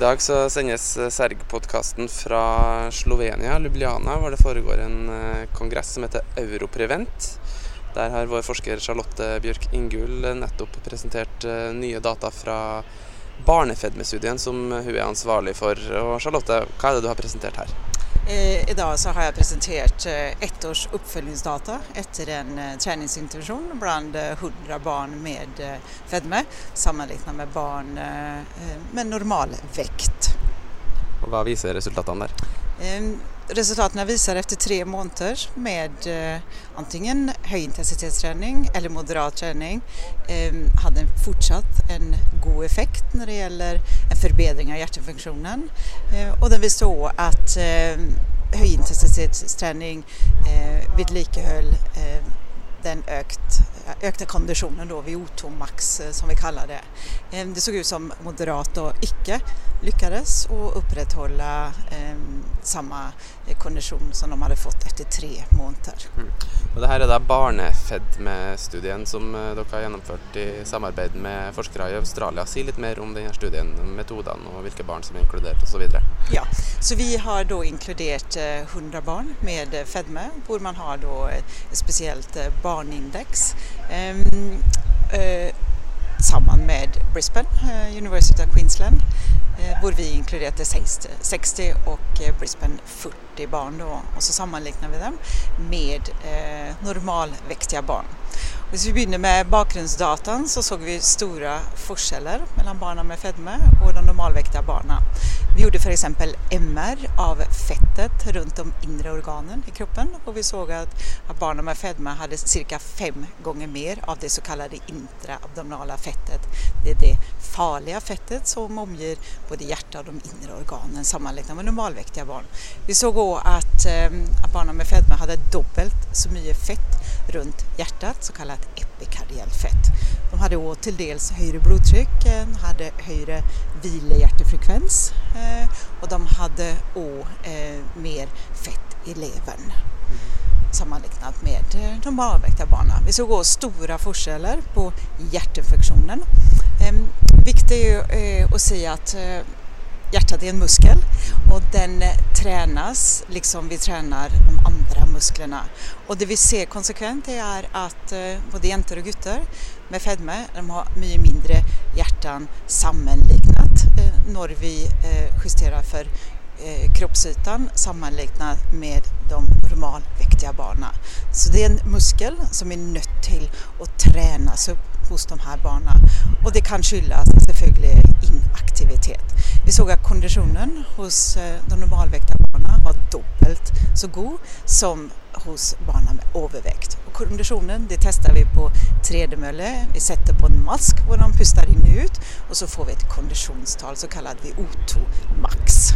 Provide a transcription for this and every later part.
dag så sendes eh, Serg-podkasten fra Slovenia, Ljubljana, hvor det foregår en eh, kongress som heter Europrevent. Der har vår forsker Charlotte Bjørk Ingull nettopp presentert eh, nye data fra barnefedmestudien som hun er ansvarlig for. Og Charlotte, hva er det du har presentert her? Eh, idag så har jag presenterat eh, ett års uppföljningsdata efter en eh, träningsintervention bland eh, 100 barn med fedme sammanliknat med barn med normal vikt. Og hva viser resultatene der? Resultaten visar efter tre månader med eh, antingen högintensitetsträning eller moderat träning eh, hade fortsatt en god effekt när det gäller en förbättring av hjärtfunktionen. Eh, och den visar att eh, högintensitetsträning eh, eh, den ökt, ökta konditionen då vid O2 max eh, som vi kallar det. Eh, Det såg ut som moderat och icke lyckades och upprätthålla eh, samma eh, kondition som de hade fått efter tre månader. Og det her er da barnefedmestudien som eh, dere har gjennomført i samarbeid med forskere i Australia. Si litt mer om denne studien, metodene og hvilke barn som er inkludert osv. Ja, så vi har då inkluderat eh, 100 barn med eh, fedme, hvor man har då ett speciellt eh, barnindex. Ehm, eh, samman med Brisbane, eh, University of Queensland, eh, där vi inkluderade 60, och eh, Brisbane 40 barn då. Och så sammanliknar vi dem med normalväxtiga barn. Om vi begynner med bakgrundsdatan så såg vi stora skillnader mellan barnen med fedme och de normalväckta barnen. Vi gjorde för exempel MR av fettet runt de inre organen i kroppen och vi såg att, att barnen med fedme hade cirka fem gånger mer av det så kallade intraabdominala fettet. Det är det farliga fettet som omger både hjärta och de inre organen sammanlagt med normalväktiga barn. Vi såg också att, eh, att barnen med fedme hade dubbelt så mycket fett runt hjärtat, så kallat epikardiellt fett. De hade också till dels högre blodtryck, hade högre vilehjärtefrekvens eh, och de hade också eh, mer fett i levern sammanliknat med eh, de avvägda barnen. Vi såg också stora skillnader på hjärtinfektionen. Eh, viktigt är att säga att hjärtat är en muskel och den eh, tränas liksom vi tränar de andra musklerna. Och det vi ser konsekvent är att eh, både jenter och gutter med fedme, de har mycket mindre hjärtan sammanliknat eh, när vi justerar för kroppsytan sammanliknat med de normalviktiga barnen. Så det är en muskel som är nött till att tränas upp hos de här barnen och det kan skyllas selvfølgelig inaktivitet. Vi såg att konditionen hos eh, de normalväckta barnen var dubbelt så god som hos barnen med övervikt. Och konditionen det testar vi på tredemölle, vi sätter på en mask och de pustar in och ut och så får vi ett konditionstal så kallat VO2 max.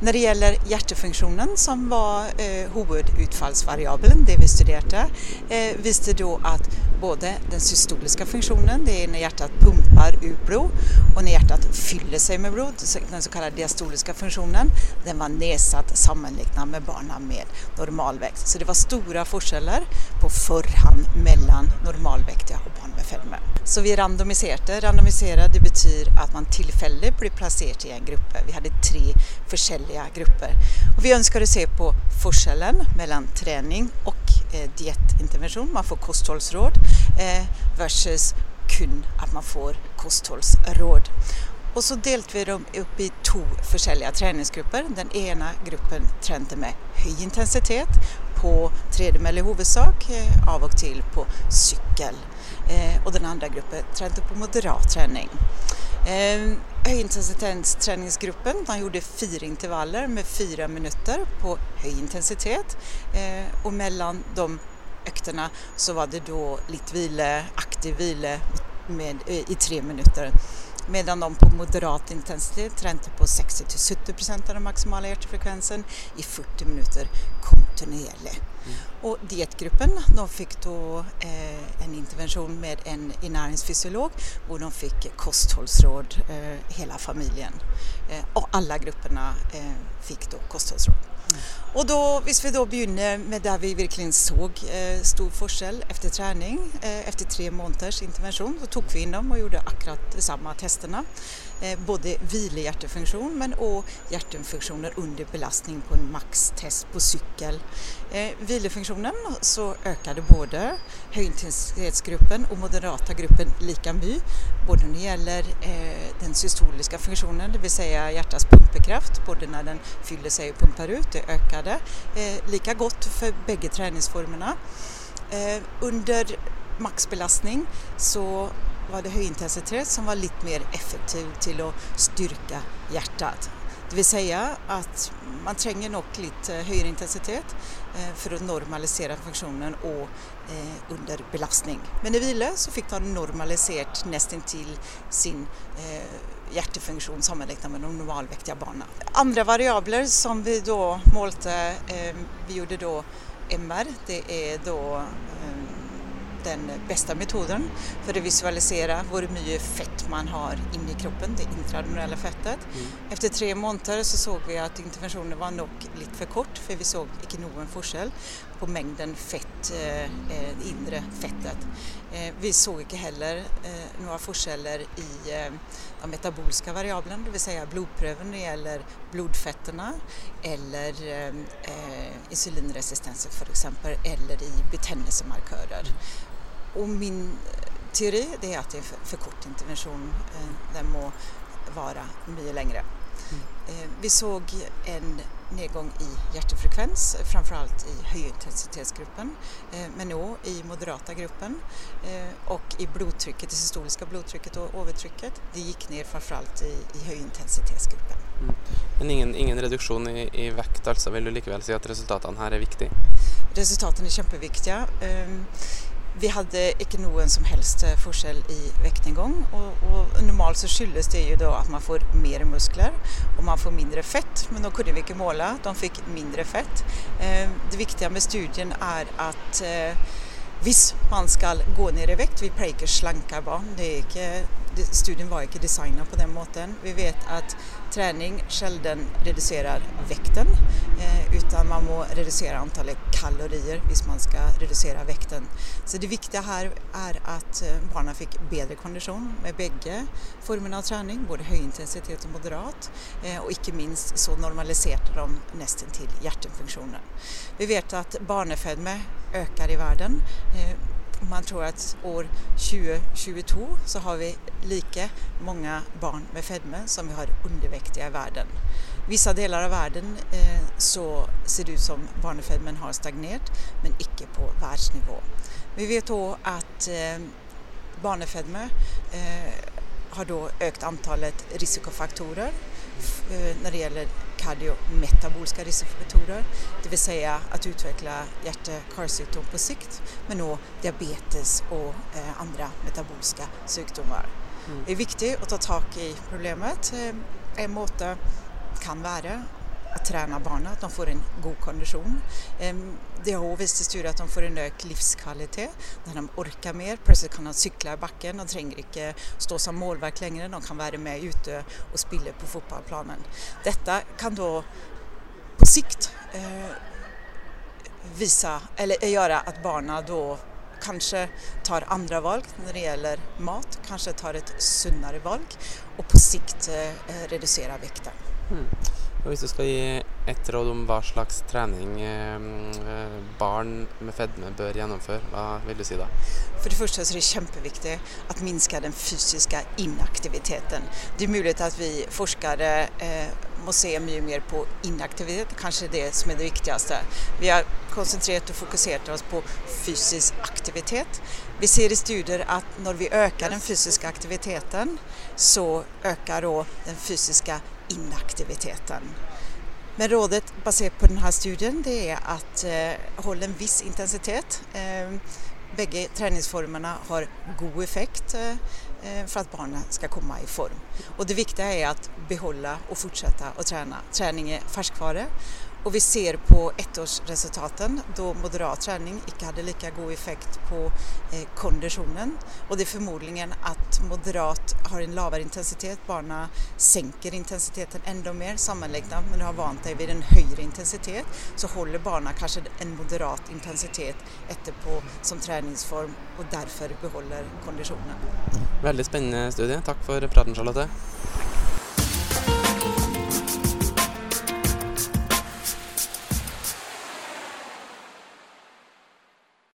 När det gäller hjärtefunktionen som var eh, huvudutfallsvariabeln, det vi studerade, eh, visste då att både den systoliska funktionen, det är när hjärtat pumpar ut blod och när hjärtat fyller sig med blod, den så kallade diastoliska funktionen, den var nedsatt sammanliknad med barnen med normalväxt. Så det var stora skillnader på förhand mellan normalväktiga och barn med fedme. Så vi randomiserade. Randomiserade det betyder att man tillfälligt blir placerad i en grupp. Vi hade tre olika grupper. Och vi önskade se på skillnaden mellan träning och eh, dietintervention. Man får kosthållsråd eh, versus kun att man får kosthållsråd. Och så delte vi dem upp i två försäljda träningsgrupper. Den ena gruppen tränade med hög intensitet på tredemölle i huvudsak, eh, av och till på cykel. Eh, och den andra gruppen tränade på moderat träning. Eh, Högintensitetsträningsgruppen de gjorde fyra intervaller med fyra minuter på hög intensitet och mellan de ökterna så var det då lite vila, aktiv vila med, eh, i tre minuter. Medan de på moderat intensitet tränade på 60-70% av den maximala hjärtfrekvensen i 40 minuter kontinuerligt. Och dietgruppen de fick då eh, en intervention med en näringsfysiolog och de fick kosthållsråd eh, hela familjen. Eh, och alla grupperna eh, fick då kosthållsråd. Och då, hvis vi då börjar med där vi verkligen såg eh, stor forskjell efter träning, eh, efter tre månaders intervention, så tog vi in dem och gjorde akkurat samma testerna. Eh, både vilehjärtefunktion men och hjärtfunktioner under belastning på en maxtest på cykel. Eh, vilefunktionen så ökade både högintensitetsgruppen och moderata gruppen LiKA-MY, både när det gäller eh, den systoliska funktionen, det vill säga hjärtats pumpekraft, både när den fyller sig och pumpar ut, det ökade lika gott för bägge träningsformerna. Under maxbelastning så var det högintensitet som var lite mer effektiv till att styrka hjärtat. Det vill säga att man tränger nog lite högre intensitet eh, för att normalisera funktionen och eh, under belastning. Men i vila så fick de normaliserat nästan till sin eh, hjärtefunktion sammanräknat med de normalviktiga barnen. Andra variabler som vi då målte, vi gjorde då MR, det är då den bästa metoden för att visualisera hur mycket fett man har inne i kroppen, det intradermala fettet. Mm. Efter tre månader så såg vi att interventionen var nog lite för kort för vi såg inte någon forskel på mängden fett, eh, eh inre fettet. Eh, vi såg inte heller eh, några forskeller i eh, de metaboliska variablerna, det vill säga blodpröven när det gäller blodfetterna eller eh, insulinresistensen för exempel eller i betändelsemarkörer. Och min teori det är att det är för, kort intervention. Eh, den må vara mycket längre. Mm. Eh, vi såg en nedgång i hjärtfrekvens, framförallt i högintensitetsgruppen, eh, men också i moderata gruppen och i blodtrycket, det systoliska blodtrycket och övertrycket. Det gick ner framförallt i, i högintensitetsgruppen. Mm. Men ingen, ingen reduktion i, i vikt, alltså vill du likväl säga att resultaten här är viktiga? Resultaten är jätteviktiga. Vi hade inte någon som helst eh, skillnad forskel i viktnedgång och, och normalt så skyldes det ju då att man får mer muskler och man får mindre fett men då kunde vi inte måla, de fick mindre fett. Eh, det viktiga med studien är att eh, om man ska gå ner i vikt, vi pleier slanka barn. Det är inte studien var inte designad på den måten. Vi vet att träning sällan reducerar vikten eh, utan man må reducera antalet kalorier om man ska reducera vikten. Så det viktiga här är att eh, barnen fick bättre kondition med bägge formerna av träning, både högintensitet och moderat eh, och inte minst så normaliserade de nästan till hjärtinfunktionen. Vi vet att barnafödme ökar i världen man tror att år 2022 så har vi lika många barn med fedme som vi har underviktiga i världen. Vissa delar av världen eh, så ser det ut som barnfedmen har stagnerat men icke på världsnivå. Vi vet då att eh, eh har då ökat antalet riskfaktorer eh, när det gäller kardiometaboliska riskfaktorer, det vill säga att utveckla hjärt-karsjukdom på sikt, men också diabetes och eh, andra metaboliska sjukdomar. Mm. Det är viktigt att ta tag i problemet. Eh, en måte kan vara att träna barnen, att de får en god kondition. Ehm, det har visat studier att de får en ökad livskvalitet när de orkar mer. Plötsligt kan de cykla i backen, de tränger inte stå som målvakt längre, de kan vara med ute och spela på fotbollsplanen. Detta kan då på sikt eh, visa, eller göra att barnen då kanske tar andra val när det gäller mat, kanske tar ett sundare val och på sikt eh, reducerar vikten. Mm. Og hvis du ska ge ett råd om vad slags träning ehm, eh, barn med fedme bör genomföra, vad vill du säga då? För det första så är det jätteviktigt att minska den fysiska inaktiviteten. Det är möjligt att vi forskare eh, måste se mycket mer på inaktivitet, kanske det som är det viktigaste. Vi har koncentrerat och fokuserat oss på fysisk aktivitet. Vi ser i studier att när vi ökar den fysiska aktiviteten så ökar då den fysiska inaktiviteten. Men rådet baserat på den här studien det är att eh, hålla en viss intensitet. Eh, bägge träningsformerna har god effekt eh, eh för att barnen ska komma i form. Och det viktiga är att behålla och fortsätta att träna. Träning är färskvara och vi ser på ettårsresultaten då moderat träning inte hade lika god effekt på eh, konditionen och det är förmodligen att moderat har en lavare intensitet, barnen sänker intensiteten ändå mer Sammanlagt men du har vant dig vid en högre intensitet så håller barnen kanske en moderat intensitet efterpå som träningsform och därför behåller konditionen. Väldigt spännande studie, tack för praten Charlotte.